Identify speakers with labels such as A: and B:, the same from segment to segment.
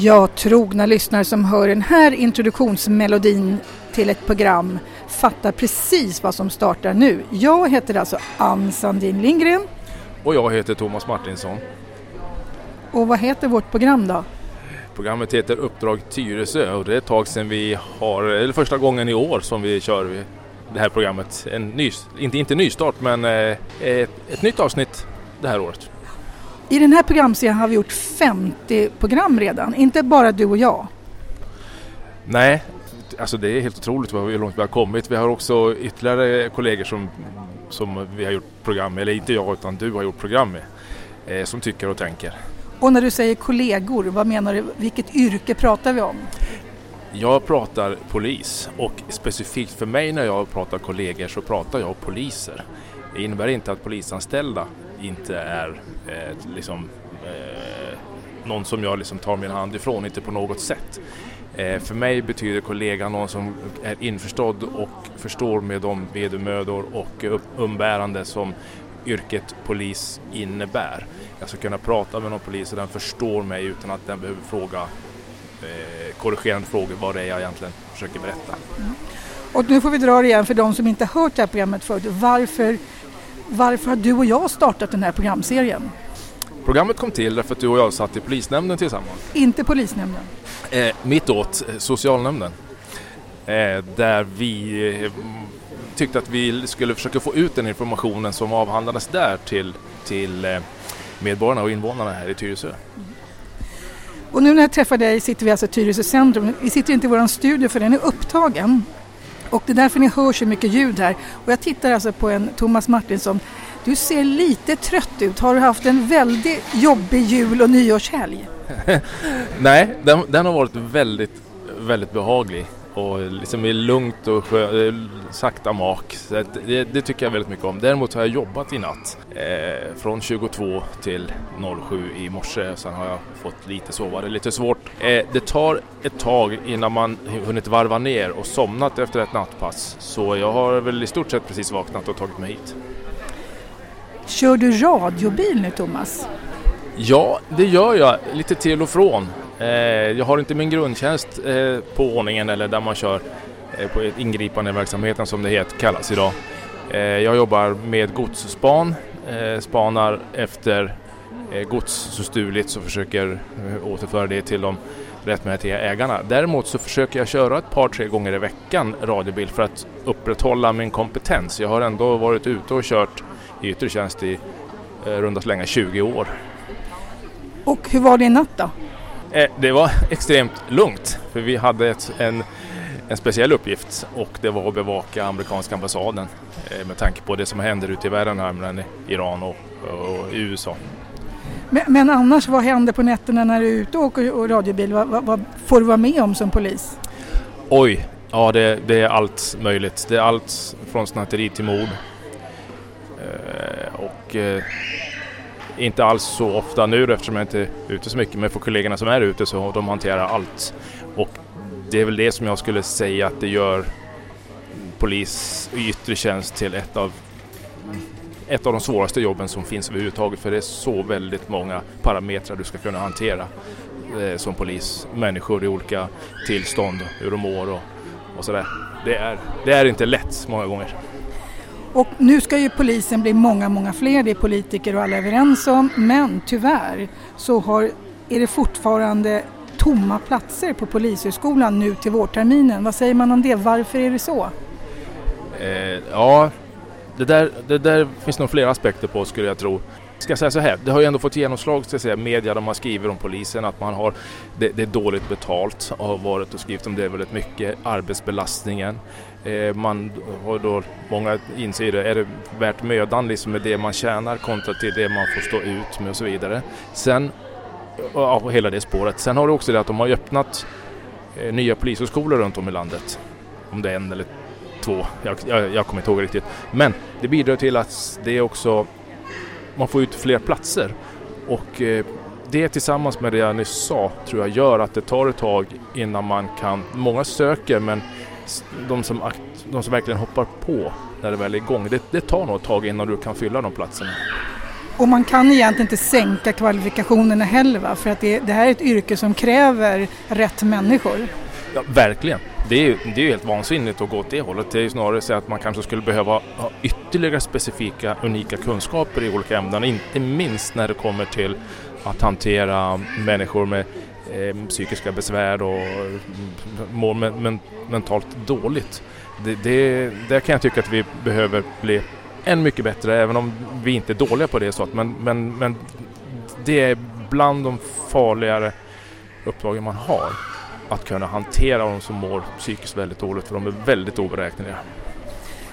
A: Jag trogna lyssnare som hör den här introduktionsmelodin till ett program fattar precis vad som startar nu. Jag heter alltså Ann Sandin Lindgren.
B: Och jag heter Thomas Martinsson.
A: Och vad heter vårt program då?
B: Programmet heter Uppdrag Tyresö och det är ett tag sedan vi har, eller första gången i år som vi kör det här programmet. En ny, inte, inte nystart men eh, ett, ett nytt avsnitt det här året.
A: I den här programserien har vi gjort 50 program redan, inte bara du och jag.
B: Nej, alltså det är helt otroligt hur långt vi har kommit. Vi har också ytterligare kollegor som, som vi har gjort program med, eller inte jag utan du har gjort program med, eh, som tycker och tänker.
A: Och när du säger kollegor, vad menar du? Vilket yrke pratar vi om?
B: Jag pratar polis och specifikt för mig när jag pratar kollegor så pratar jag poliser. Det innebär inte att polisanställda inte är eh, liksom, eh, någon som jag liksom tar min hand ifrån, inte på något sätt. Eh, för mig betyder kollega någon som är införstådd och förstår med de vedermödor och umbärande som yrket polis innebär. Jag ska kunna prata med någon polis och den förstår mig utan att den behöver fråga eh, korrigerande frågor vad det är jag egentligen försöker berätta. Mm.
A: Och nu får vi dra det igen för de som inte hört det här programmet förut. Varför varför har du och jag startat den här programserien?
B: Programmet kom till därför att du och jag satt i polisnämnden tillsammans.
A: Inte polisnämnden?
B: Eh, mittåt, eh, socialnämnden. Eh, där vi eh, tyckte att vi skulle försöka få ut den informationen som avhandlades där till, till eh, medborgarna och invånarna här i Tyresö. Mm.
A: Och nu när jag träffar dig sitter vi alltså i Tyresö centrum. Vi sitter inte i vår studio för den är upptagen. Och det är därför ni hör så mycket ljud här. Och jag tittar alltså på en Thomas Martinsson. Du ser lite trött ut. Har du haft en väldigt jobbig jul och nyårshelg?
B: Nej, den, den har varit väldigt, väldigt behaglig och liksom är lugnt och skö, eh, sakta mak. Så det, det, tycker jag väldigt mycket om. Däremot har jag jobbat i natt eh, från 22 till 07 i morse. Sen har jag fått lite sova. Det är lite svårt. Eh, det tar ett tag innan man hunnit varva ner och somnat efter ett nattpass. Så jag har väl i stort sett precis vaknat och tagit mig hit.
A: Kör du radiobil nu Thomas?
B: Ja, det gör jag lite till och från. Eh, jag har inte min grundtjänst eh, på ordningen eller där man kör eh, på ingripande verksamheten som det heter, kallas idag. Jag jobbar med godsspan, spanar efter gods så stuligt och försöker återföra det till de rättmätiga ägarna. Däremot så försöker jag köra ett par, tre gånger i veckan radiobil för att upprätthålla min kompetens. Jag har ändå varit ute och kört i yttre tjänst i runda slänga 20 år.
A: Och hur var det i natt då?
B: Eh, det var extremt lugnt för vi hade ett, en, en speciell uppgift och det var att bevaka amerikanska ambassaden eh, med tanke på det som händer ute i världen här mellan Iran och, och USA.
A: Men, men, annars, vad händer på nätterna när du är ute och åker och radiobil? Vad, vad, vad, får du vara med om som polis?
B: Oj, ja det, det, är allt möjligt. Det är allt från snatteri till mord. Eh, och eh, inte alls så ofta nu eftersom jag inte är ute så mycket, men för kollegorna som är ute så de hanterar allt. Och det är väl det som jag skulle säga att det gör polis i yttre tjänst till ett av ett av de svåraste jobben som finns överhuvudtaget för det är så väldigt många parametrar du ska kunna hantera eh, som polis. Människor i olika tillstånd, hur de mår och, och sådär. Det är, det är inte lätt många gånger.
A: Och nu ska ju polisen bli många, många fler, det är politiker och alla överens om. Men tyvärr så har, är det fortfarande tomma platser på Polishögskolan nu till vårterminen. Vad säger man om det? Varför är det så?
B: Eh, ja, det där, det där finns nog flera aspekter på skulle jag tro ska jag säga så här, det har ju ändå fått genomslag ska jag säga, media de har skrivit om polisen att man har det, det är dåligt betalt har varit och skrivit om det väldigt mycket, arbetsbelastningen. Eh, man har då, många inser det, är det värt mödan liksom med det man tjänar kontra till det man får stå ut med och så vidare. Sen, ja, hela det spåret. Sen har du också det att de har öppnat eh, nya polishögskolor runt om i landet. Om det är en eller två, jag, jag, jag kommer inte ihåg riktigt. Men det bidrar till att det är också man får ut fler platser. Och eh, det tillsammans med det jag nyss sa tror jag gör att det tar ett tag innan man kan, många söker men de som, de som verkligen hoppar på när det väl är igång, det, det tar nog ett tag innan du kan fylla de platserna.
A: Och man kan egentligen inte sänka kvalifikationerna heller va? för att det, det här är ett yrke som kräver rätt människor.
B: Ja, verkligen. Det är, ju, det är ju helt vansinnigt att gå åt det hållet. Det är ju snarare så att man kanske skulle behöva ha ytterligare specifika, unika kunskaper i olika ämnen. Inte minst när det kommer till att hantera människor med Eh, psykiska besvär och mm, mår men, men, mentalt dåligt. Det, det, där kan jag tycka att vi behöver bli än mycket bättre, även om vi inte är dåliga på det. Så att, men, men, men det är bland de farligare uppdragen man har. Att kunna hantera de som mår psykiskt väldigt dåligt, för de är väldigt oberäkneliga.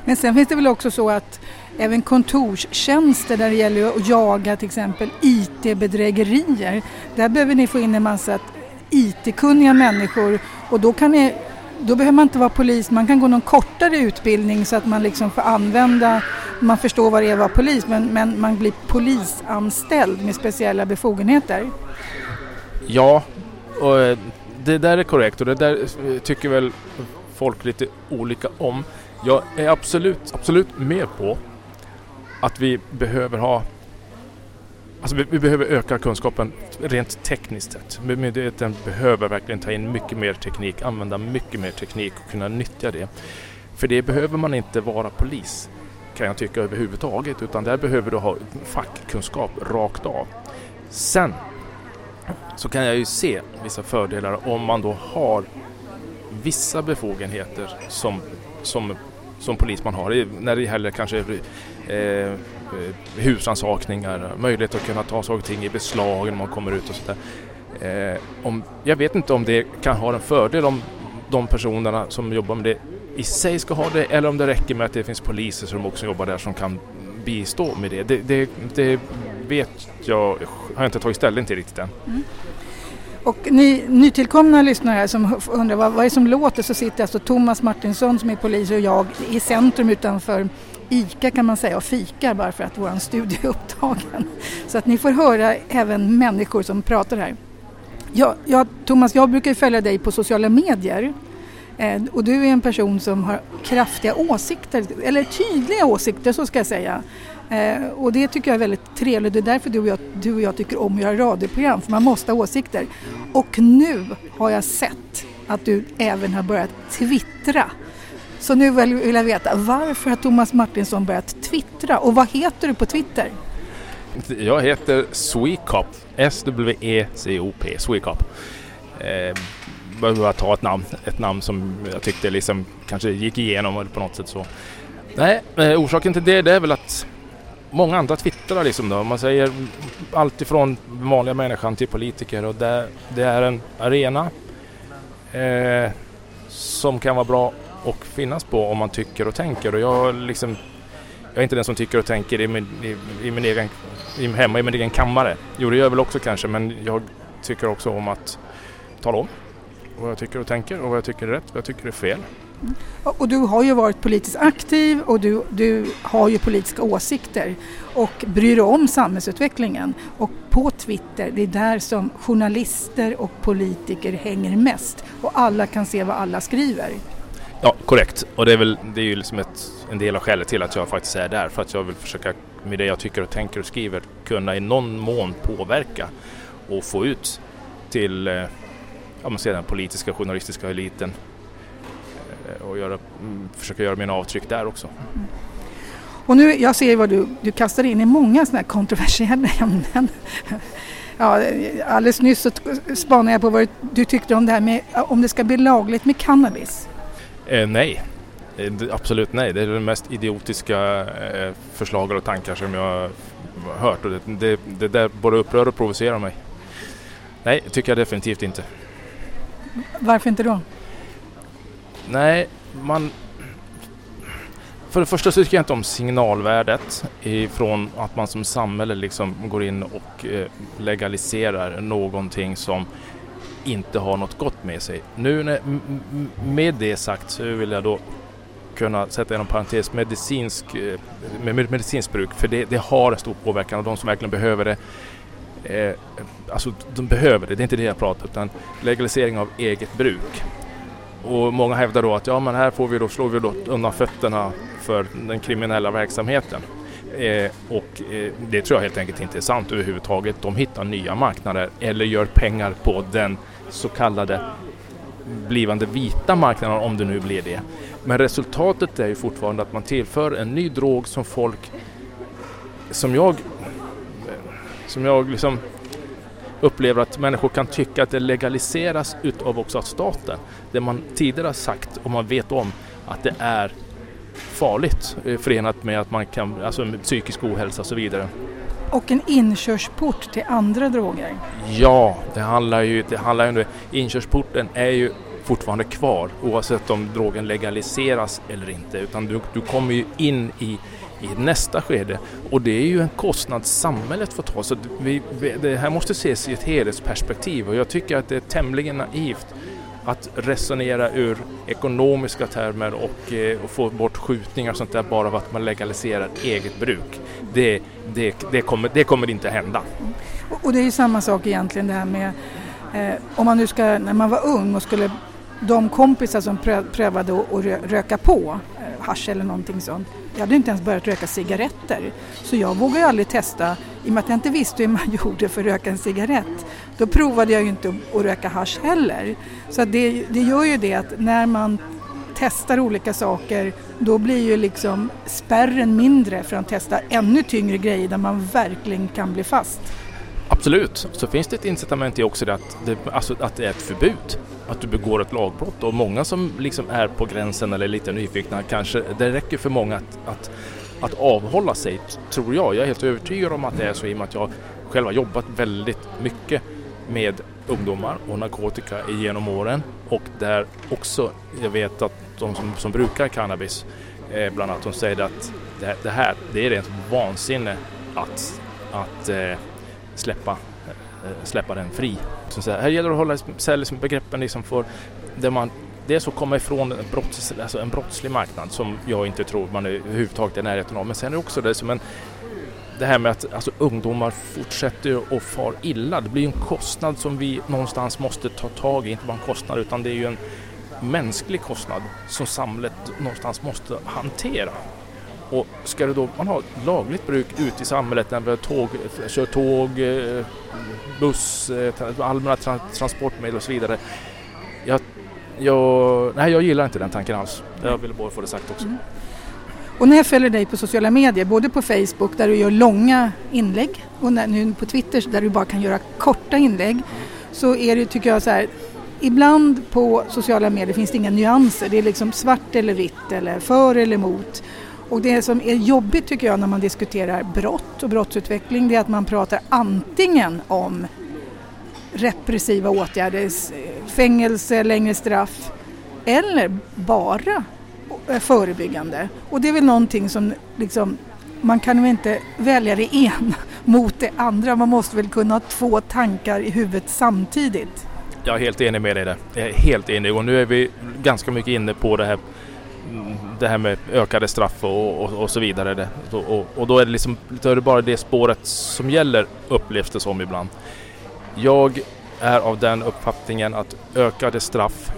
A: Men sen finns det väl också så att även kontorstjänster där det gäller att jaga till exempel IT-bedrägerier. Där behöver ni få in en massa IT-kunniga människor och då, kan ni, då behöver man inte vara polis, man kan gå någon kortare utbildning så att man liksom får använda, man förstår vad det är att vara polis men, men man blir polisanställd med speciella befogenheter.
B: Ja, och eh, det där är korrekt och det där eh, tycker väl folk lite olika om. Jag är absolut, absolut med på att vi behöver ha Alltså vi, vi, behöver öka kunskapen rent tekniskt sett. Myndigheten behöver verkligen ta in mycket mer teknik, använda mycket mer teknik och kunna nyttja det. För det behöver man inte vara polis kan jag tycka överhuvudtaget utan där behöver du ha fackkunskap rakt av. Sen så kan jag ju se vissa fördelar om man då har vissa befogenheter som, som, som polisman har när det gäller kanske eh, husrannsakningar, möjlighet att kunna ta saker och ting i beslag när man kommer ut och sådär. Eh, om, jag vet inte om det kan ha en fördel om de personerna som jobbar med det i sig ska ha det eller om det räcker med att det finns poliser som också jobbar där som kan bistå med det. Det, det, det vet jag, har jag inte tagit ställning till riktigt än. Mm.
A: Och ni nytillkomna lyssnare som undrar vad, vad är det som låter så sitter alltså Thomas Martinsson som är polis och jag i centrum utanför ICA kan man säga och fikar bara för att vår studio är upptagen. Så att ni får höra även människor som pratar här. Ja, ja, Thomas, jag brukar följa dig på sociala medier eh, och du är en person som har kraftiga åsikter, eller tydliga åsikter så ska jag säga. Eh, och det tycker jag är väldigt trevligt. Det är därför du och, jag, du och jag tycker om att göra radioprogram, för man måste ha åsikter. Och nu har jag sett att du även har börjat twittra. Så nu vill jag veta, varför har Thomas Martinsson börjat twittra och vad heter du på Twitter?
B: Jag heter Swecop, S-W-E-C-O-P, Swecop. Eh, behöver ta ett namn, ett namn som jag tyckte liksom kanske gick igenom på något sätt så. Nej, eh, orsaken till det, det är väl att många andra twittrar liksom då. Man säger allt ifrån vanliga människan till politiker och det, det är en arena eh, som kan vara bra och finnas på om man tycker och tänker och jag liksom jag är inte den som tycker och tänker i min, i, i min egen, i, hemma i min egen kammare. Jo, det gör jag väl också kanske, men jag tycker också om att tala om vad jag tycker och tänker och vad jag tycker är rätt, och vad jag tycker är fel. Mm.
A: Och du har ju varit politiskt aktiv och du, du har ju politiska åsikter och bryr dig om samhällsutvecklingen. Och på Twitter, det är där som journalister och politiker hänger mest och alla kan se vad alla skriver.
B: Ja, korrekt. Och det är, väl, det är ju liksom ett, en del av skälet till att jag faktiskt är där. För att jag vill försöka med det jag tycker och tänker och skriver kunna i någon mån påverka och få ut till eh, ja, man ser den politiska journalistiska eliten eh, och göra, mm, försöka göra mina avtryck där också. Mm.
A: Och nu, jag ser vad du, du kastar in i många sådana här kontroversiella ämnen. Ja, alldeles nyss så spanade jag på vad du tyckte om det här med om det ska bli lagligt med cannabis.
B: Eh, nej, eh, absolut nej. Det är det mest idiotiska eh, förslag och tankar som jag har hört och det, det, det där både upprör och provocerar mig. Nej, tycker jag definitivt inte.
A: Varför inte då?
B: Nej, man... För det första så tycker jag inte om signalvärdet ifrån att man som samhälle liksom går in och eh, legaliserar någonting som inte har något gott med sig. Nu när, med det sagt så vill jag då kunna sätta inom parentes medicinsk, eh, med medicinskt bruk för det, det, har en stor påverkan och de som verkligen behöver det eh, alltså de behöver det, det är inte det jag pratar utan legalisering av eget bruk och många hävdar då att ja, men här får vi då, slår vi då undan fötterna för den kriminella verksamheten. Eh, och eh, det tror jag helt enkelt inte är sant överhuvudtaget. De hittar nya marknader eller gör pengar på den så kallade blivande vita marknaden om det nu blir det. Men resultatet är ju fortfarande att man tillför en ny drog som folk som jag som jag liksom upplever att människor kan tycka att det legaliseras utav också staten. Det man tidigare har sagt och man vet om att det är farligt eh, förenat med att man kan, alltså psykisk ohälsa och så vidare.
A: Och en inkörsport till andra droger?
B: Ja, det handlar ju, det handlar ju om det. Inkörsporten är ju fortfarande kvar oavsett om drogen legaliseras eller inte utan du, du kommer ju in i i nästa skede. Och det är ju en kostnad samhället får ta. Så vi, det här måste ses i ett helhetsperspektiv och jag tycker att det är tämligen naivt att resonera ur ekonomiska termer och, eh, och, få bort skjutningar och sånt där bara för att man legaliserar eget bruk. Det, det, det, kommer, det kommer inte hända.
A: Och det är ju samma sak egentligen det här med eh, om man nu ska, när man var ung och skulle de kompisar som prövade att röka på eh, hash eller någonting sånt. Jag hade inte ens börjat röka cigaretter. Så jag vågade aldrig testa, i och med att jag inte visste hur man gjorde för att röka en cigarett. Då provade jag ju inte att röka hash heller. Så det, det gör ju det att när man testar olika saker då blir ju liksom spärren mindre för att testa ännu tyngre grejer där man verkligen kan bli fast.
B: Absolut, så finns det ett incitament i också det att det, alltså att det är ett förbud. Att du begår ett lagbrott och många som liksom är på gränsen eller lite nyfikna kanske, det räcker för många att, att, att avhålla sig, tror jag. Jag är helt övertygad om att det är så i och med att jag själv har jobbat väldigt mycket med ungdomar och narkotika genom åren och där också, jag vet att de som, som brukar cannabis eh, bland annat, de säger att det, det, här, det är rent vansinne att, att eh, släppa, eh, släppa den fri. Så här, här gäller det att hålla liksom, isär liksom begreppen liksom för där man dels att komma ifrån en, brotts, alltså en brottslig marknad som jag inte tror man är överhuvudtaget är i närheten av. Men sen är det också det som en det här med att alltså, ungdomar fortsätter att far illa. Det blir en kostnad som vi någonstans måste ta tag i. Inte bara en kostnad utan det är ju en mänsklig kostnad som samhället någonstans måste hantera. Och ska det då, man ha lagligt bruk ute i samhället när vi tåg, kör tåg, eh, buss, eh, allmänna transportmedel och så vidare. Jag, jag, nej, jag gillar inte den tanken alls. Jag ville bara få det sagt också. Mm.
A: Och när jag följer dig på sociala medier, både på Facebook där du gör långa inlägg och nu på Twitter där du bara kan göra korta inlägg, så är det tycker jag så här, ibland på sociala medier finns det inga nyanser. Det är liksom svart eller vitt eller för eller emot. Och det som är jobbigt tycker jag när man diskuterar brott och brottsutveckling det är att man pratar antingen om repressiva åtgärder, fängelse, längre straff eller bara förebyggande. Och det är väl någonting som liksom, man kan väl inte välja det ena mot det andra. Man måste väl kunna ha två tankar i huvudet samtidigt.
B: Jag är helt enig med dig där. Jag är helt enig och nu är vi ganska mycket inne på det här det här med ökade straff och, och, och så vidare. Det, och, och, då är, det liksom, då är det bara det spåret som gäller upplevs det som ibland. Jag är av den uppfattningen att ökade straff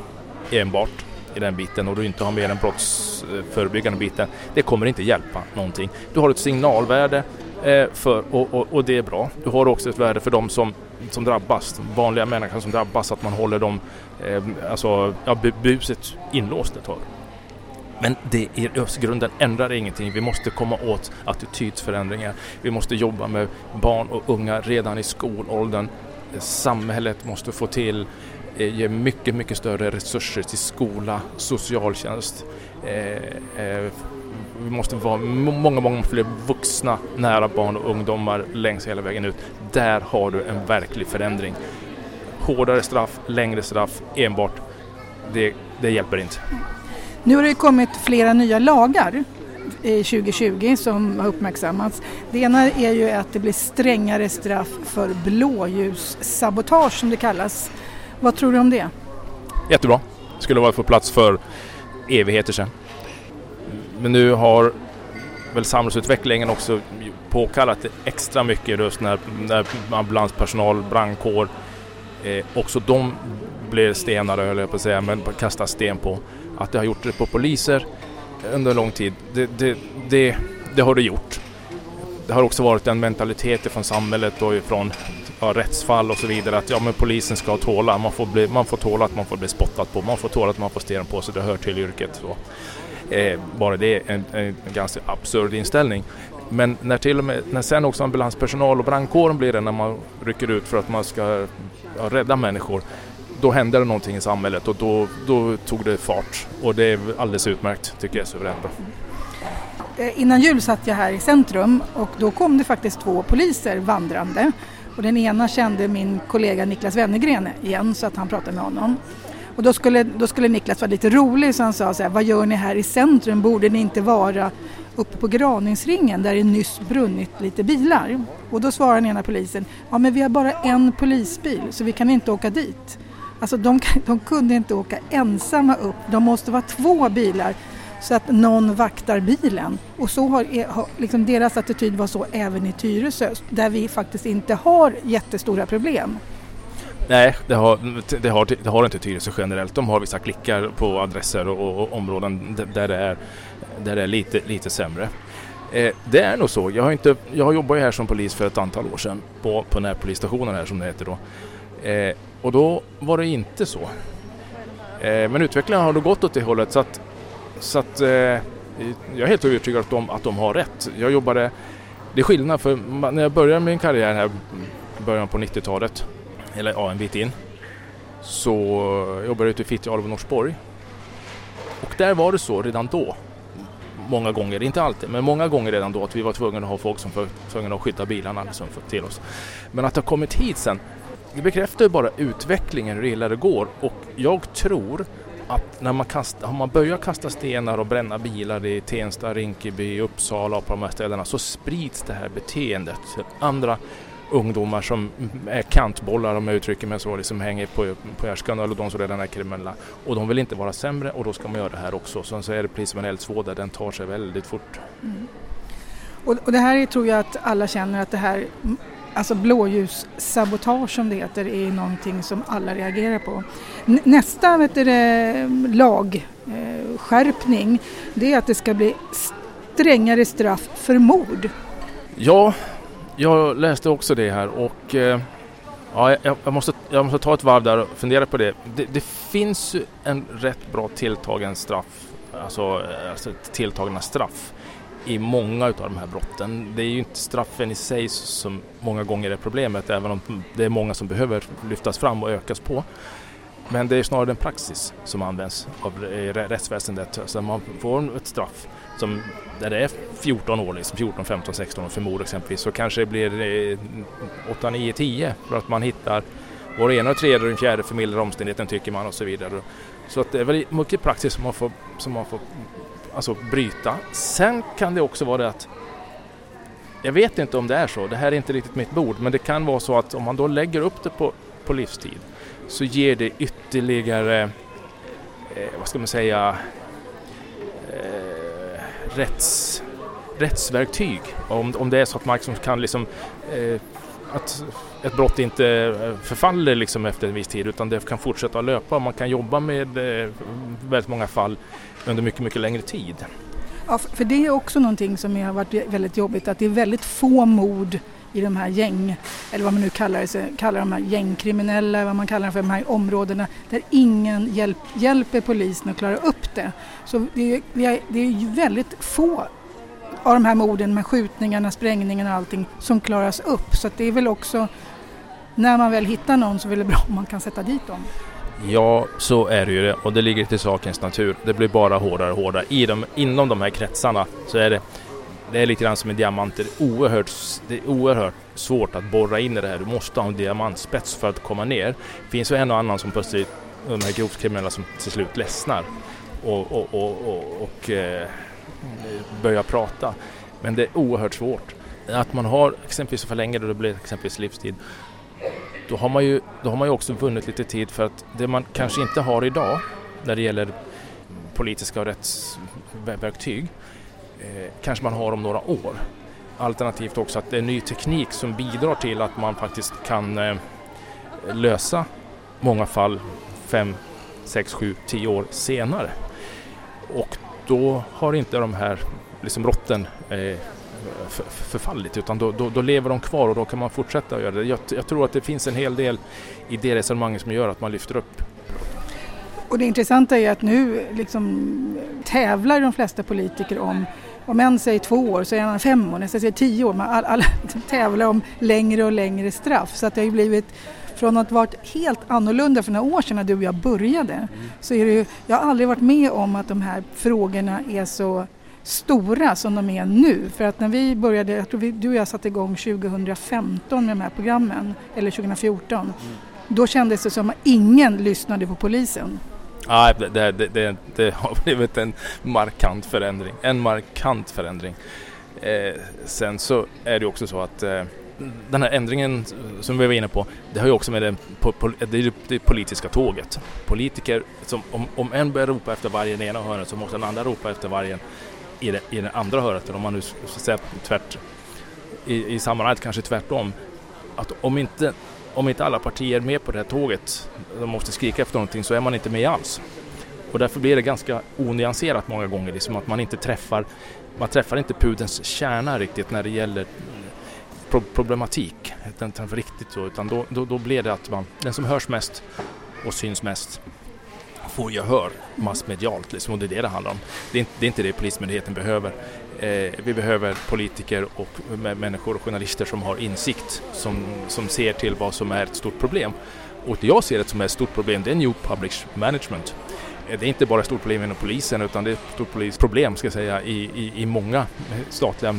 B: enbart i den biten och du inte har med den brottsförebyggande biten, det kommer inte hjälpa någonting. Du har ett signalvärde eh, för, och, och, och, det är bra. Du har också ett värde för de som, som drabbas, vanliga människor som drabbas, att man håller dem, eh, alltså ja, buset inlåst ett tag. Men det i grunden ändrar ingenting. Vi måste komma åt attitydsförändringar. Vi måste jobba med barn och unga redan i skolåldern. Samhället måste få till Eh, ge mycket, mycket större resurser till skola, socialtjänst. Eh, eh, vi måste vara många, många fler vuxna nära barn och ungdomar längs hela vägen ut. Där har du en verklig förändring. Hårdare straff, längre straff enbart, det, det hjälper inte.
A: Nu har det kommit flera nya lagar 2020 som har uppmärksammats. Det ena är ju att det blir strängare straff för blåljussabotage som det kallas. Vad tror du om det?
B: Jättebra. Skulle varit på plats för evigheter sedan. Men nu har väl samhällsutvecklingen också påkallat extra mycket just när, när ambulanspersonal, brandkår, eh, också de blir stenade höll jag på att säga, men kastar sten på. Att det har gjort det på poliser under lång tid, det, det, det, det har det gjort det har också varit en mentalitet från samhället och från ja, rättsfall och så vidare att ja, men polisen ska tåla. Man får, bli, man får tåla att man får bli spottad på. Man får tåla att man får sten på sig. Det hör till yrket. Så. Eh, bara det är en, en, ganska absurd inställning. Men när, till och med, när sen också ambulanspersonal och brandkåren blir det när man rycker ut för att man ska ja, rädda människor då hände det någonting i samhället och då, då tog det fart. Och det är alldeles utmärkt tycker jag suveränt.
A: Eh, innan jul satt jag här i centrum och då kom det faktiskt två poliser vandrande. Och den ena kände min kollega Niklas Wennergren igen så att han pratade med honom. Och då skulle, då skulle Niklas vara lite rolig så han sa så här, vad gör ni här i centrum? Borde ni inte vara uppe på Graningsringen där det nyss brunnit lite bilar? Och då svarade den ena polisen, ja men vi har bara en polisbil så vi kan inte åka dit. Alltså de, de kunde inte åka ensamma upp, de måste vara två bilar så att någon vaktar bilen. Och så har, har liksom deras attityd var så även i Tyresö där vi faktiskt inte har jättestora problem.
B: Nej, det har, det har, det har inte Tyresö generellt. De har vissa klickar på adresser och, och områden där det är, där det är lite, lite sämre. Eh, det är nog så. Jag har, inte, jag har jobbat här som polis för ett antal år sedan på, på närpolisstationen här som det heter då. Eh, och då var det inte så. Eh, men utvecklingen har då gått åt det hållet så att, så att eh, jag är helt övertygad om att de har rätt. Jag jobbade, det är skillnad för när jag började min karriär här i början på 90-talet, eller ja en bit in, så jobbade jag ute i Fittja, Alv och Norsborg. Och där var det så redan då, många gånger, inte alltid, men många gånger redan då att vi var tvungna att ha folk som var tvungna att skydda bilarna liksom, till oss. Men att det har kommit hit sen det bekräftar ju bara utvecklingen hur illa det går och jag tror att när man, kastar, har man börjar kasta stenar och bränna bilar i Tensta, Rinkeby, Uppsala och på de här ställena så sprids det här beteendet till andra ungdomar som är kantbollar om jag uttrycker mig så, liksom hänger på, på härskan eller de som redan är kriminella. Och de vill inte vara sämre och då ska man göra det här också. Sen så är det precis som en eldsvåda, den tar sig väldigt fort. Mm.
A: Och, och, det här är, tror jag att alla känner att det här Alltså blåljussabotage som det heter är någonting som alla reagerar på. Nästa vet du, lagskärpning eh, det är att det ska bli strängare straff för mord.
B: Ja, jag läste också det här och eh, ja, jag, måste, jag måste ta ett varv där och fundera på det. Det, det finns ju en rätt bra tilltagen straff, alltså, eh, alltså tilltagna straff i många av de här brotten. Det är ju inte straffen i sig som många gånger är problemet, även om det är många som behöver lyftas fram och ökas på. Men det är snarare den praxis som används av rättsväsendet. Så man får ett straff som, där det är 14 år, liksom 14, 15, 16 år för mord exempelvis, så kanske det blir 8, 9, 10 för att man hittar var ena och tredje och den fjärde förmildrar omständigheten tycker man och så vidare. Så att det är väl mycket praxis som man får, som man får alltså bryta. Sen kan det också vara det att jag vet inte om det är så, det här är inte riktigt mitt bord, men det kan vara så att om man då lägger upp det på, på livstid så ger det ytterligare, eh, vad ska man säga, eh, rätts, rättsverktyg. Om, om det är så att man liksom kan liksom, eh, att ett brott inte eh, förfaller liksom efter en viss tid utan det kan fortsätta löpa. Man kan jobba med eh, väldigt många fall under mycket, mycket längre tid.
A: Ja, för det är också någonting som har varit väldigt jobbigt att det är väldigt få mord i de här gäng, eller vad man nu kallar det, kallar de här gängkriminella, vad man kallar det för, de här områdena där ingen hjälp, hjälper polisen att klara upp det. Så det är, det är väldigt få av de här morden med skjutningarna, sprängningarna och allting som klaras upp. Så det är väl också, när man väl hittar någon så är det bra om man kan sätta dit dem.
B: Ja, så är det ju det och det ligger till sakens natur. Det blir bara hårdare och hårdare. I de, inom de här kretsarna så är det, det är lite grann som en diamant. Det är, oerhört, det är oerhört svårt att borra in i det här. Du måste ha en diamantspets för att komma ner. Det finns ju en och annan som plötsligt, de här grovt kriminella som till slut ledsnar och, och, och, och, och eh, Eh, börja prata. Men det är oerhört svårt. Att man har exempelvis för och då det blir exempelvis livstid då har, man ju, då har man ju också vunnit lite tid för att det man kanske inte har idag när det gäller politiska och rättsverktyg eh, kanske man har om några år. Alternativt också att det är ny teknik som bidrar till att man faktiskt kan eh, lösa många fall fem, sex, sju, tio år senare. Och då har inte de här liksom rotten eh, förfallit utan då, då, då, lever de kvar och då kan man fortsätta att göra det. Jag, jag, tror att det finns en hel del i det resonemanget som gör att man lyfter upp
A: och det intressanta är att nu liksom tävlar de flesta politiker om om en säger två år så är en fem år, nästa säger tio år. Man alla, all, tävlar om längre och längre straff. Så att det har ju blivit, från att varit helt annorlunda för några år sedan när du och jag började, mm. så är det ju, jag har aldrig varit med om att de här frågorna är så stora som de är nu. För att när vi började, jag tror vi, du och jag satte igång 2015 med de här programmen, eller 2014, mm. då kändes det som att ingen lyssnade på polisen.
B: Nej, det, det, det, det, har blivit en markant förändring. En markant förändring. Eh, sen så är det också så att eh, den här ändringen som vi var inne på, det har ju också med det, det, det politiska tåget. Politiker, som, om, om en börjar ropa efter vargen i ena hörnet så måste den andra ropa efter vargen i det, i det andra hörnet. Om man nu säger tvärt, i, i sammanhanget kanske tvärtom. Att om inte om inte alla partier är med på det här tåget, de måste skrika efter någonting, så är man inte med alls. Och därför blir det ganska onyanserat många gånger, liksom att man inte träffar, man träffar inte pudens kärna riktigt när det gäller problematik. Inte riktigt så, utan då, då, då blir det att man, den som hörs mest och syns mest får gehör massmedialt liksom, och det är det det handlar om. Det är inte det, är inte det Polismyndigheten behöver. Eh, vi behöver politiker och människor och journalister som har insikt, som, som ser till vad som är ett stort problem. Och det jag ser det som är ett stort problem, det är New Public Management. Eh, det är inte bara ett stort problem inom polisen utan det är ett stort problem ska jag säga, i, i, i många statliga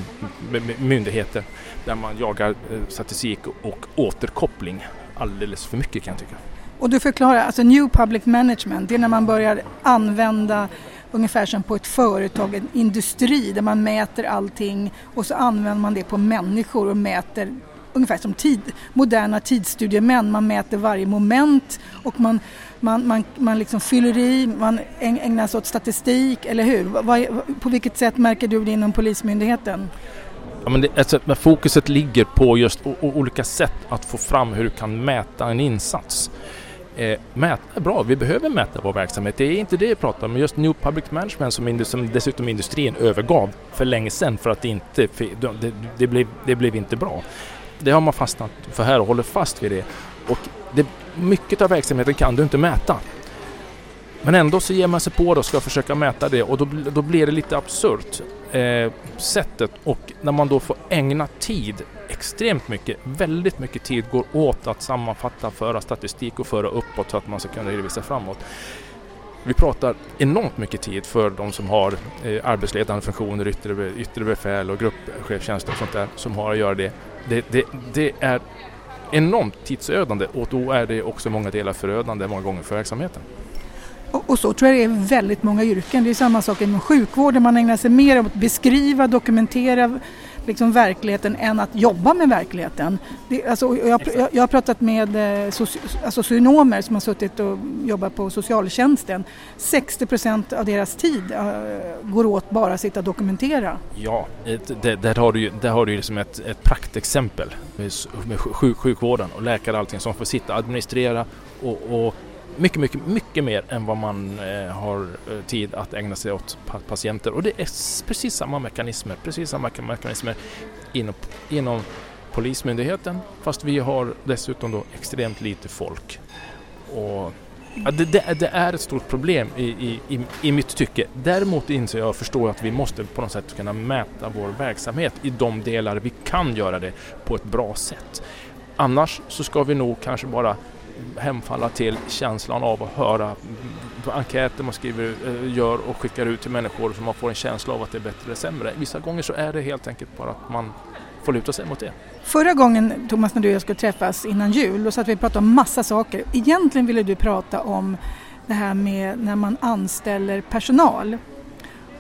B: myndigheter där man jagar eh, statistik och återkoppling alldeles för mycket kan jag tycka.
A: Och du förklarar, alltså New Public Management, det är när man börjar använda ungefär som på ett företag, en industri där man mäter allting och så använder man det på människor och mäter ungefär som tid, moderna tidsstudiemän. Man mäter varje moment och man, man, man, man liksom fyller i, man ägnar sig åt statistik, eller hur? På vilket sätt märker du det inom Polismyndigheten?
B: Ja, men det, alltså, fokuset ligger på just olika sätt att få fram hur du kan mäta en insats. Eh, mäta är bra, vi behöver mäta vår verksamhet. Det är inte det jag pratar om. Just New Public Management som, som dessutom industrin övergav för länge sedan för att det inte, det, det, blev, det blev inte bra. Det har man fastnat för här och håller fast vid det. Och det, mycket av verksamheten kan du inte mäta. Men ändå så ger man sig på det och ska försöka mäta det och då, då blir det lite absurt. Eh, sättet och när man då får ägna tid extremt mycket, väldigt mycket tid går åt att sammanfatta, föra statistik och föra uppåt så att man ska kunna redovisa framåt. Vi pratar enormt mycket tid för de som har eh, arbetsledande funktioner, yttre, yttre befäl och gruppchefstjänster och sånt där som har att göra det. Det, det, det är enormt tidsödande och då är det också många delar förödande många gånger för verksamheten.
A: Och, och, så tror jag det är väldigt många yrken. Det är samma sak inom sjukvården. Man ägnar sig mer åt att beskriva, dokumentera liksom verkligheten än att jobba med verkligheten. Det, alltså, jag, jag, jag, har pratat med eh, soci, alltså, socionomer som har suttit och jobbat på socialtjänsten. 60 procent av deras tid uh, går åt bara att sitta och dokumentera.
B: Ja, det, där har du ju, där har du liksom ett, ett praktexempel med, med sjuk, sjukvården och läkare och allting som får sitta och administrera och, och mycket, mycket, mycket mer än vad man eh, har eh, tid att ägna sig åt patienter. Och det är precis samma mekanismer, precis samma mekanismer inom, inom Polismyndigheten fast vi har dessutom då extremt lite folk. Och Ja, det, det, det, är ett stort problem i, i, i, i mitt tycke. Däremot inser jag och förstår att vi måste på något sätt kunna mäta vår verksamhet i de delar vi kan göra det på ett bra sätt. Annars så ska vi nog kanske bara hemfalla till känslan av att höra enkäter man skriver, eh, gör och skickar ut till människor så man får en känsla av att det är bättre eller sämre. Vissa gånger så är det helt enkelt bara att man får luta sig mot det.
A: Förra gången Thomas när du och jag skulle träffas innan jul, då satt vi och pratade om massa saker. Egentligen ville du prata om det här med när man anställer personal.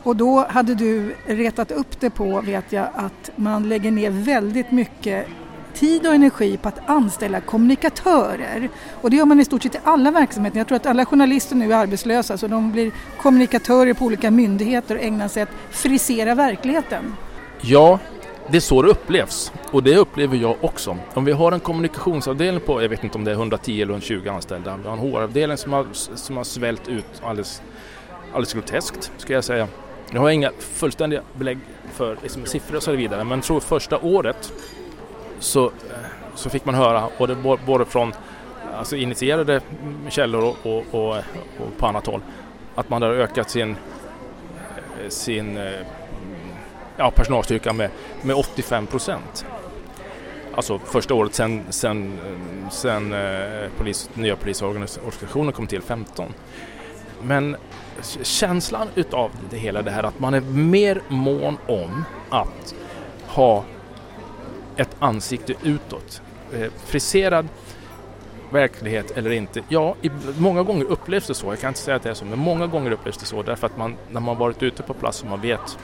A: Och då hade du retat upp det på, vet jag, att man lägger ner väldigt mycket tid och energi på att anställa kommunikatörer. Och det gör man i stort sett i alla verksamheter. Jag tror att alla journalister nu är arbetslösa så de blir kommunikatörer på olika myndigheter och ägnar sig åt att frisera verkligheten.
B: Ja, det är så det upplevs och det upplever jag också. Om vi har en kommunikationsavdelning på, jag vet inte om det är 110 eller 120 anställda, vi har en HR-avdelning som har, som har svällt ut alldeles, alldeles groteskt ska jag säga. Nu har jag inga fullständiga belägg för liksom, siffror och så vidare men tror första året så, så fick man höra både, både från alltså initierade källor och, och, och, och på annat håll att man har ökat sin, sin ja, personalstyrka med, med 85 procent. Alltså första året sen, sen, sen eh, polis, nya polisorganisationen kom till 15. Men känslan utav det hela det här att man är mer mån om att ha ett ansikte utåt. Eh, friserad verklighet eller inte. Ja, i, många gånger upplevs det så. Jag kan inte säga att det är så, men många gånger upplevs det så därför att man när man varit ute på plats och man vet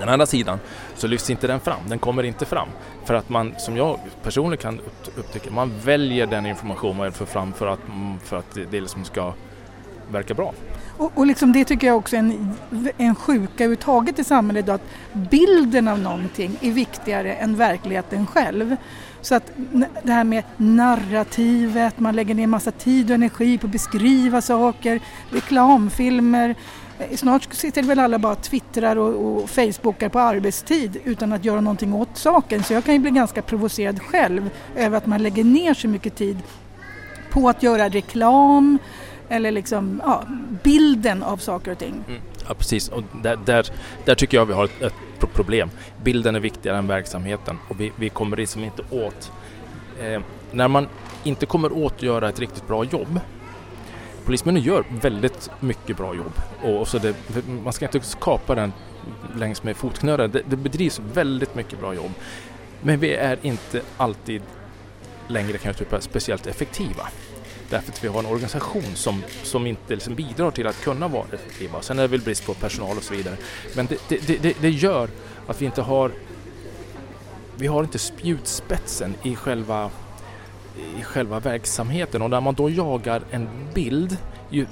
B: den andra sidan så lyfts inte den fram, den kommer inte fram. För att man, som jag personligen kan upptäcka, man väljer den information man vill få fram för att, för att det liksom ska verka bra.
A: Och, och liksom det tycker jag också är en, en sjuka överhuvudtaget i samhället idag, att bilden av någonting är viktigare än verkligheten själv. Så att det här med narrativet, man lägger ner massa tid och energi på att beskriva saker, reklamfilmer. Eh, snart sitter väl alla bara twittrar och, och facebookar på arbetstid utan att göra någonting åt saken. Så jag kan ju bli ganska provocerad själv över att man lägger ner så mycket tid på att göra reklam eller liksom, ja, bilden av saker och ting. Mm.
B: Ja precis, och där, där, där, tycker jag vi har ett, ett, problem. Bilden är viktigare än verksamheten och vi, vi kommer liksom inte åt... Eh, när man inte kommer åt att göra ett riktigt bra jobb Polismännen gör väldigt mycket bra jobb och så det, man ska inte skapa den längs med fotknölen. Det, det bedrivs väldigt mycket bra jobb. Men vi är inte alltid längre kanske speciellt effektiva. Därför att vi har en organisation som, som inte liksom bidrar till att kunna vara effektiva. Sen är det väl brist på personal och så vidare. Men det, det, det, det gör att vi inte har vi har inte spjutspetsen i själva, i själva verksamheten och när man då jagar en bild ju,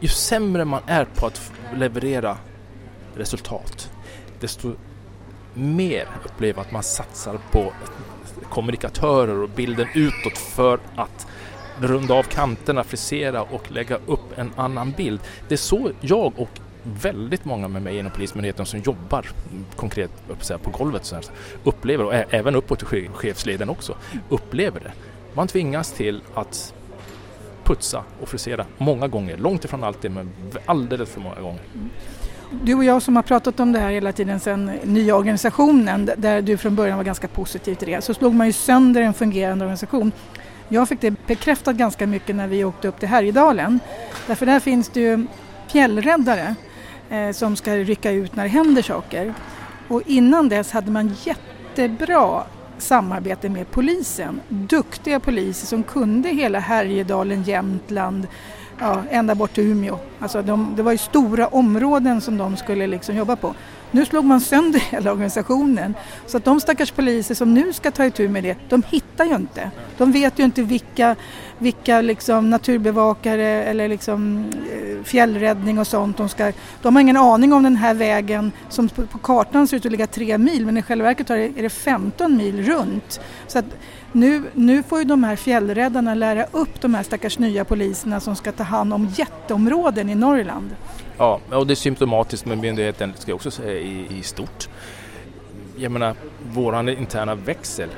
B: ju sämre man är på att leverera resultat desto mer upplever att man satsar på kommunikatörer och bilden utåt för att runda av kanterna, frisera och lägga upp en annan bild. Det är så jag och väldigt många med mig inom Polismyndigheten som jobbar mm, konkret på golvet så här, upplever, och även uppåt i chefsleden också, upplever det. Man tvingas till att putsa och frisera många gånger, långt ifrån alltid men alldeles för många gånger. Mm.
A: Du och jag som har pratat om det här hela tiden sedan nya organisationen där du från början var ganska positiv till det så slog man ju sönder en fungerande organisation jag fick det bekräftat ganska mycket när vi åkte upp till Härjedalen. Därför där finns det ju fjällräddare eh, som ska rycka ut när det händer saker. Och innan dess hade man jättebra samarbete med polisen. Duktiga poliser som kunde hela Härjedalen, Jämtland, ja, ända bort till Umeå. Alltså de, det var ju stora områden som de skulle liksom jobba på. Nu slog man sönder hela organisationen så att de stackars poliser som nu ska ta itu med det, de hittar ju inte. De vet ju inte vilka, vilka liksom naturbevakare eller liksom eh, fjällräddning och sånt de ska... De har ingen aning om den här vägen som på kartan ser ut att ligga tre mil men i själva verket är det 15 mil runt. Så att nu, nu får ju de här fjällräddarna lära upp de här stackars nya poliserna som ska ta hand om jätteområden i Norrland.
B: Ja, och det är symptomatiskt med myndigheten, ska jag också säga, i, i stort. Jag menar, våran interna växel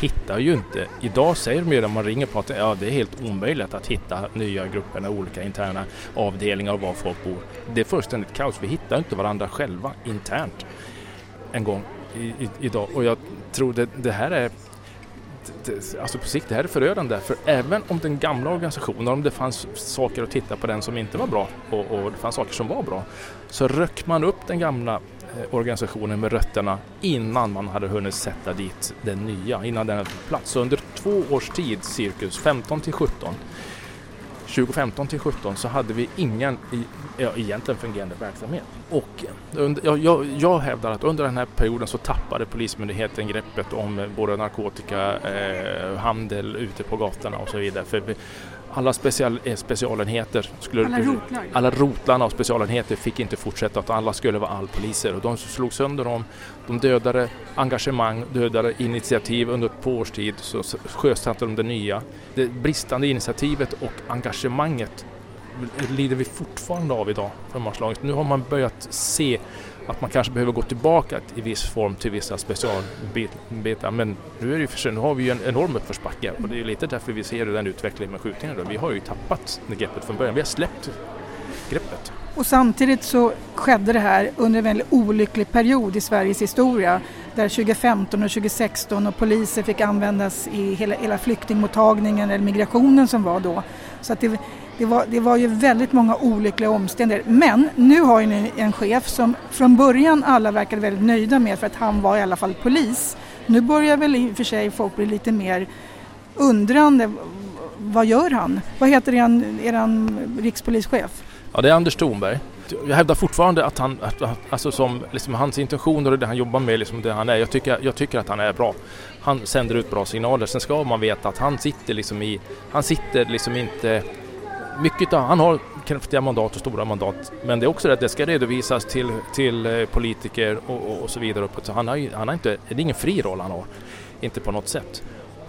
B: hittar ju inte. Idag säger de ju när man ringer på att ja, det är helt omöjligt att hitta nya grupper, olika interna avdelningar och var folk bor. Det är fullständigt kaos. Vi hittar inte varandra själva internt en gång i, i, idag och jag tror det, det här är alltså på sikt, det här är förödande. För även om den gamla organisationen, om det fanns saker att titta på den som inte var bra och, och det fanns saker som var bra, så röck man upp den gamla eh, organisationen med rötterna innan man hade hunnit sätta dit den nya, innan den hade fått plats. Så under två års tid, cirkus 15 till 17, 2015 till 2017 så hade vi ingen ja, egentligen fungerande verksamhet. Och jag, jag, jag, hävdar att under den här perioden så tappade Polismyndigheten greppet om både narkotika, eh, handel ute på gatorna och så vidare. För alla special, eh, specialenheter, skulle,
A: alla, rotlar.
B: alla rotlarna och specialenheter fick inte fortsätta att alla skulle vara allpoliser och de slog sönder dem. De dödade engagemang, dödade initiativ under två års tid så sjösatte de det nya. Det bristande initiativet och engagemanget lider vi fortfarande av idag för marslaget. Nu har man börjat se att man kanske behöver gå tillbaka i viss form till vissa specialbitar. Men nu, är det för sig, nu har vi ju en enorm uppförsbacke och det är lite därför vi ser den utvecklingen med skjutningarna. Vi har ju tappat greppet från början. Vi har släppt greppet.
A: Och samtidigt så skedde det här under en väldigt olycklig period i Sveriges historia där 2015 och 2016 och poliser fick användas i hela, hela flyktingmottagningen eller migrationen som var då. Så att det, det, var, det var ju väldigt många olyckliga omständigheter. Men nu har ju ni en chef som från början alla verkade väldigt nöjda med för att han var i alla fall polis. Nu börjar väl i och för sig folk bli lite mer undrande. Vad gör han? Vad heter eran, eran rikspolischef?
B: Ja, det är Anders Thornberg. Jag hävdar fortfarande att han, att, alltså som liksom hans intentioner och det han jobbar med, liksom det han är. Jag tycker, jag tycker att han är bra. Han sänder ut bra signaler. Sen ska man veta att han sitter liksom i, han sitter liksom inte mycket av, han har kraftiga mandat och stora mandat men det är också det att det ska redovisas till, till eh, politiker och, och, och så vidare. Så han har, han har inte, det är ingen fri roll han har, inte på något sätt.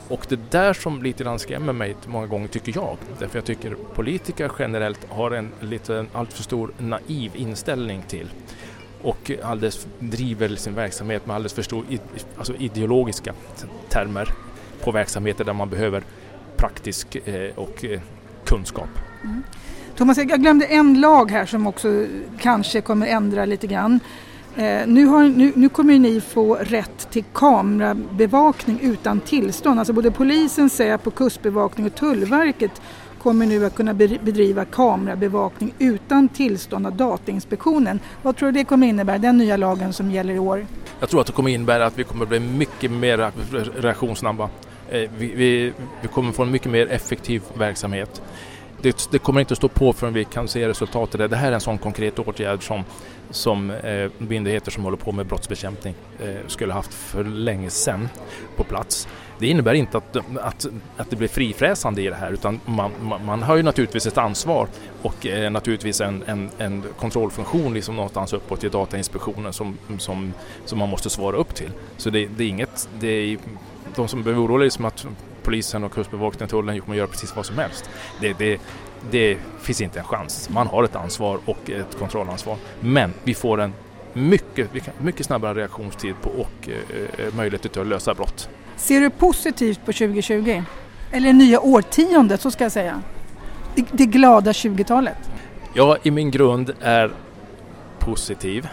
B: Och det där som lite grann skrämmer mig många gånger tycker jag. Därför jag tycker politiker generellt har en lite alltför stor naiv inställning till och alldeles driver sin verksamhet med alldeles för stor alltså ideologiska termer på verksamheter där man behöver praktisk eh, och eh, kunskap. Mm.
A: Thomas, jag glömde en lag här som också kanske kommer ändra lite grann. Eh, nu, har, nu, nu, kommer ni få rätt till kamerabevakning utan tillstånd. Alltså både polisen, Säpo, Kustbevakning och Tullverket kommer nu att kunna bedriva kamerabevakning utan tillstånd av Datainspektionen. Vad tror du det kommer innebära, den nya lagen som gäller i år?
B: Jag tror att det kommer innebära att vi kommer bli mycket mer reaktionssnabba. Eh, vi, vi, vi kommer få en mycket mer effektiv verksamhet. Det, det, kommer inte att stå på förrän vi kan se resultatet. Det här är en sån konkret åtgärd som, som eh, myndigheter som håller på med brottsbekämpning eh, skulle haft för länge sedan på plats. Det innebär inte att, att, att det blir frifräsande i det här utan man, man, man har ju naturligtvis ett ansvar och eh, naturligtvis en, en, en kontrollfunktion liksom någonstans uppåt i Datainspektionen som, som, som man måste svara upp till. Så det, det är inget, det är, de som behöver oroa sig att polisen och kustbevakningen och tullen kommer göra precis vad som helst. Det, det, det finns inte en chans. Man har ett ansvar och ett kontrollansvar. Men vi får en mycket, mycket snabbare reaktionstid på och eh, möjligheter till att lösa brott.
A: Ser du positivt på 2020? Eller nya årtiondet, så ska jag säga. Det, det glada 20-talet.
B: Ja, i min grund är positiv.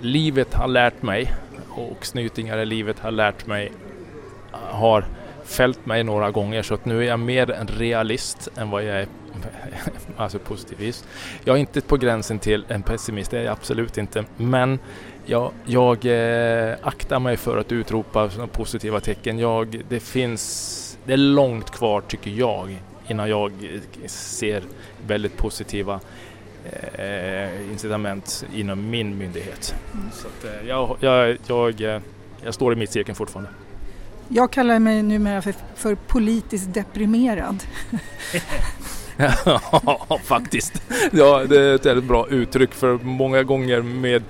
B: Livet har lärt mig och snytingar i livet har lärt mig har fällt mig några gånger så att nu är jag mer en realist än vad jag är alltså positivist. Jag är inte på gränsen till en pessimist, det är jag absolut inte. Men jag, jag eh, aktar mig för att utropa positiva tecken. Jag, det finns, det är långt kvar tycker jag innan jag ser väldigt positiva eh, incitament inom min myndighet. Mm. Så att, eh, jag, jag, jag, eh, jag står i mittcirkeln fortfarande.
A: Jag kallar mig numera för, för politiskt deprimerad.
B: ja, faktiskt. Ja, det är ett väldigt bra uttryck för många gånger med,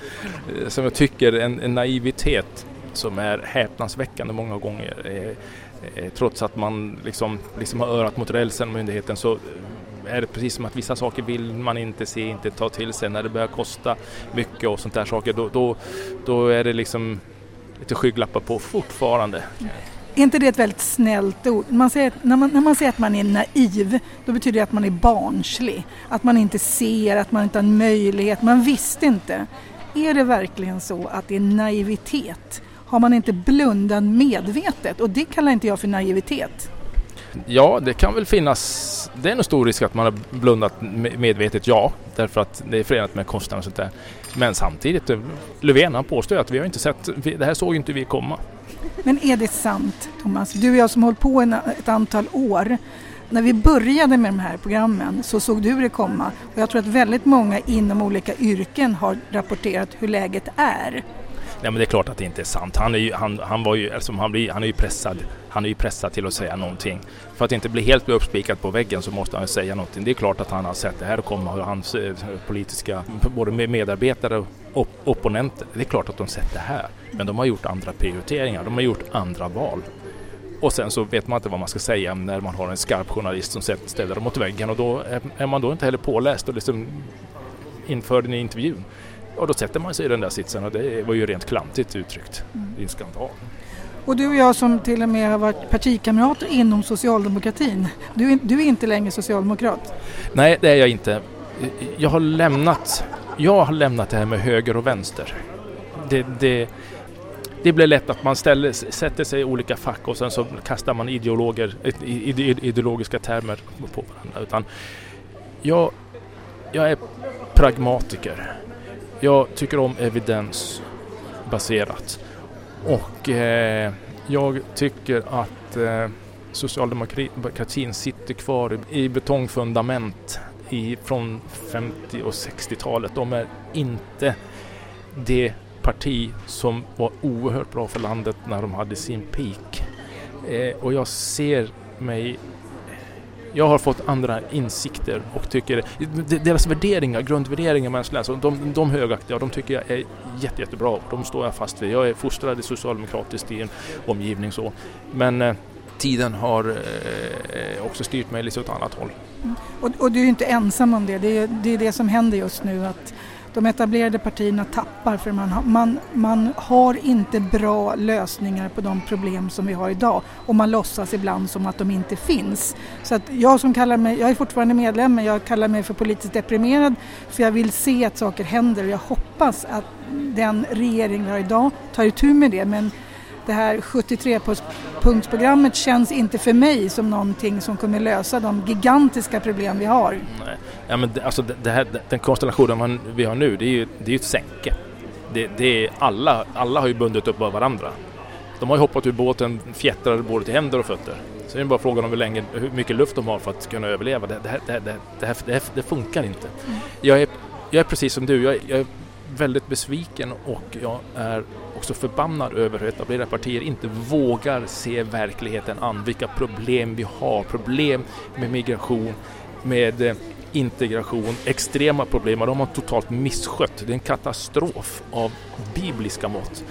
B: eh, som jag tycker, en, en naivitet som är häpnadsväckande många gånger. Eh, eh trots att man liksom, liksom har örat mot rälsen, myndigheten, så eh, är det precis som att vissa saker vill man inte se, inte ta till sig. När det börjar kosta mycket och sånt där saker, då, då, då är det liksom lite skygglappar på fortfarande.
A: Är inte det ett väldigt snällt ord? Man säger, när, man, när man säger att man är naiv, då betyder det att man är barnslig. Att man inte ser, att man inte har en möjlighet, man visste inte. Är det verkligen så att det är naivitet? Har man inte blundat medvetet? Och det kallar inte jag för naivitet.
B: Ja, det kan väl finnas. Det är en stor risk att man har blundat medvetet, ja. Därför att det är förenat med kostnader och sånt där. Men samtidigt, eh, Löfven han påstår att vi har inte sett, det här såg inte vi komma.
A: Men är det sant, Thomas? Du och jag som har hållit på en, ett antal år. När vi började med de här programmen så såg du det komma. Och jag tror att väldigt många inom olika yrken har rapporterat hur läget är.
B: Nej men det är klart att det inte är sant. Han är ju, han, han var ju, alltså han, blir, han är ju pressad. Han är ju pressad till att säga någonting. För att inte bli helt uppspikad på väggen så måste han säga någonting. Det är klart att han har sett det här komma och hans eh, politiska, både medarbetare och opponenter. Det är klart att de sett det här. Men de har gjort andra prioriteringar. De har gjort andra val. Och sen så vet man inte vad man ska säga när man har en skarp journalist som ställer dem mot väggen och då är man då inte heller påläst och liksom inför den i intervjun. Och då sätter man sig i den där sitsen och det var ju rent klantigt uttryckt. Mm. Det är en skandal.
A: Och du och jag som till och med har varit partikamrater inom socialdemokratin, du är, du är inte längre socialdemokrat?
B: Nej, det är jag inte. Jag har lämnat, jag har lämnat det här med höger och vänster. Det, det, det blir lätt att man ställer, sätter sig i olika fack och sen så kastar man ideologer, ideologiska termer på varandra. Utan jag, jag är pragmatiker. Jag tycker om evidensbaserat. Och eh, jag tycker att eh, socialdemokratin sitter kvar i betongfundament i, från 50 och 60-talet. De är inte det parti som var oerhört bra för landet när de hade sin peak. Eh, och jag ser mig jag har fått andra insikter och tycker deras värderingar, grundvärderingar mänskliga, alltså de, de högaktiga, de tycker jag är jätte, jättebra. De står jag fast vid. Jag är fostrad i socialdemokratiskt i en omgivning så. Men eh, tiden har eh, också styrt mig lite åt annat håll.
A: Mm. Och, och, du är ju inte ensam om det. Det är, det är det som händer just nu. att de etablerade partierna tappar för man, man, man har inte bra lösningar på de problem som vi har idag och man låtsas ibland som att de inte finns. Så att jag som kallar mig, jag är fortfarande medlem men jag kallar mig för politiskt deprimerad för jag vill se att saker händer och jag hoppas att den regering vi har idag tar itu med det men det här 73-punktsprogrammet känns inte för mig som någonting som kommer lösa de gigantiska problem vi har.
B: Nej. Ja, men det, alltså det här, den konstellationen vi har nu, det är ju det är ett sänke. Det, det är alla, alla har ju bundit upp av varandra. De har ju hoppat ur båten fjättrade både till händer och fötter. Så är det bara frågan om hur, länge, hur mycket luft de har för att kunna överleva. Det, det, det, det, det, här, det, här, det funkar inte. Mm. Jag, är, jag är precis som du, jag, jag är väldigt besviken och jag är också förbannad över hur etablerade partier inte vågar se verkligheten an, vilka problem vi har, problem med migration, med eh, integration, extrema problem och de har totalt misskött. Det är en katastrof av bibliska mått.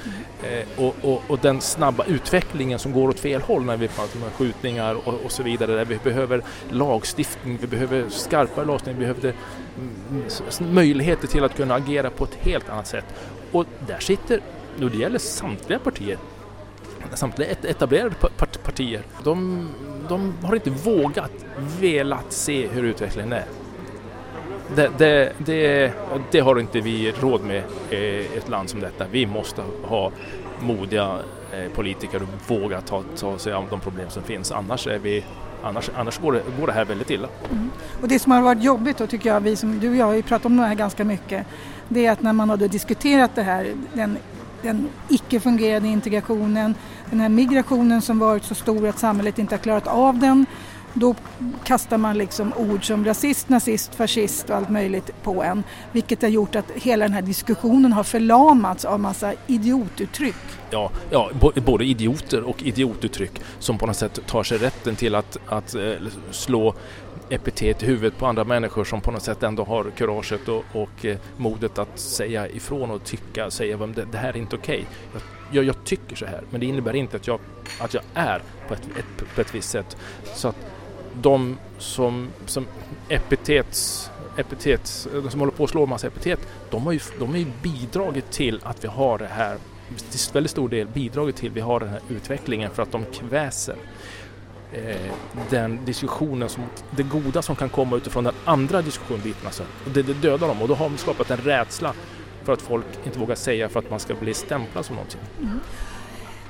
B: Eh, och, och, och, den snabba utvecklingen som går åt fel håll när vi pratar om skjutningar och, och, så vidare. Där vi behöver lagstiftning, vi behöver skarpare lagstiftning, vi behöver mm, möjligheter till att kunna agera på ett helt annat sätt. Och där sitter, och det gäller samtliga partier, samtliga etablerade partier, de, de har inte vågat, velat se hur utvecklingen är det, det, det, det, har inte vi råd med i ett land som detta. Vi måste ha modiga eh, politiker och våga ta, ta sig an de problem som finns. Annars, är vi, annars, annars går, det, går det här väldigt illa. Mm.
A: Och det som har varit jobbigt då tycker jag, vi som, du och jag har ju pratat om det här ganska mycket, det är att när man har diskuterat det här, den, den icke fungerande integrationen, den här migrationen som varit så stor att samhället inte har klarat av den, då kastar man liksom ord som rasist, nazist, fascist och allt möjligt på en. Vilket har gjort att hela den här diskussionen har förlamats av massa idiotuttryck.
B: Ja, ja både idioter och idiotuttryck som på något sätt tar sig rätten till att, att eh, slå epitet i huvudet på andra människor som på något sätt ändå har kuraget och, och eh, modet att säga ifrån och tycka, säga att det, det här är inte okej. Okay. Jag, jag, tycker så här, men det innebär inte att jag, att jag är på ett, ett, på ett visst sätt. Så att de som, som epitets, epitets, de som håller på att slå en massa epitet, de har, ju, de har ju bidragit till att vi har det här, till väldigt stor del bidragit till att vi har den här utvecklingen för att de kväser eh, den diskussionen, som, det goda som kan komma utifrån den andra diskussionbiten. Alltså. Det, det dödar dem och då har de skapat en rädsla för att folk inte vågar säga för att man ska bli stämplad som någonting. Mm.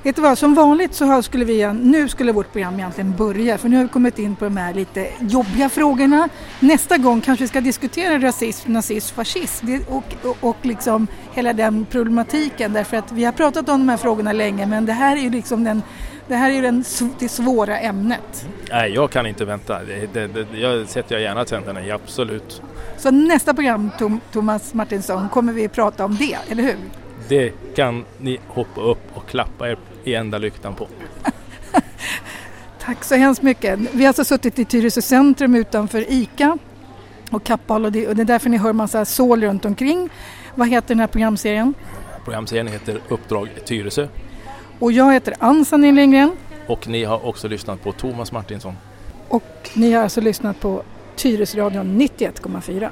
A: Vet du vad, som vanligt så skulle vi, nu skulle vårt program egentligen börja för nu har vi kommit in på de här lite jobbiga frågorna. Nästa gång kanske vi ska diskutera rasism, nazism, fascism och, och, och liksom hela den problematiken därför att vi har pratat om de här frågorna länge men det här är ju liksom den det här är den, det svåra ämnet.
B: Nej, jag kan inte vänta. Det, det, det, jag sätter jag gärna tänderna i, absolut.
A: Så nästa program, Tom, Thomas Martinsson, kommer vi prata om det, eller hur?
B: Det kan ni hoppa upp och klappa er i enda lyktan på.
A: Tack så hemskt mycket. Vi har alltså suttit i Tyresö centrum utanför ICA och Kappahl och det, och det är därför ni hör massa sål runt omkring. Vad heter den här programserien?
B: Programserien heter Uppdrag Tyresö.
A: Och jag heter Ann Sandin Lindgren.
B: Och ni har också lyssnat på Thomas Martinsson.
A: Och ni har alltså lyssnat på Tyresradion 91,4.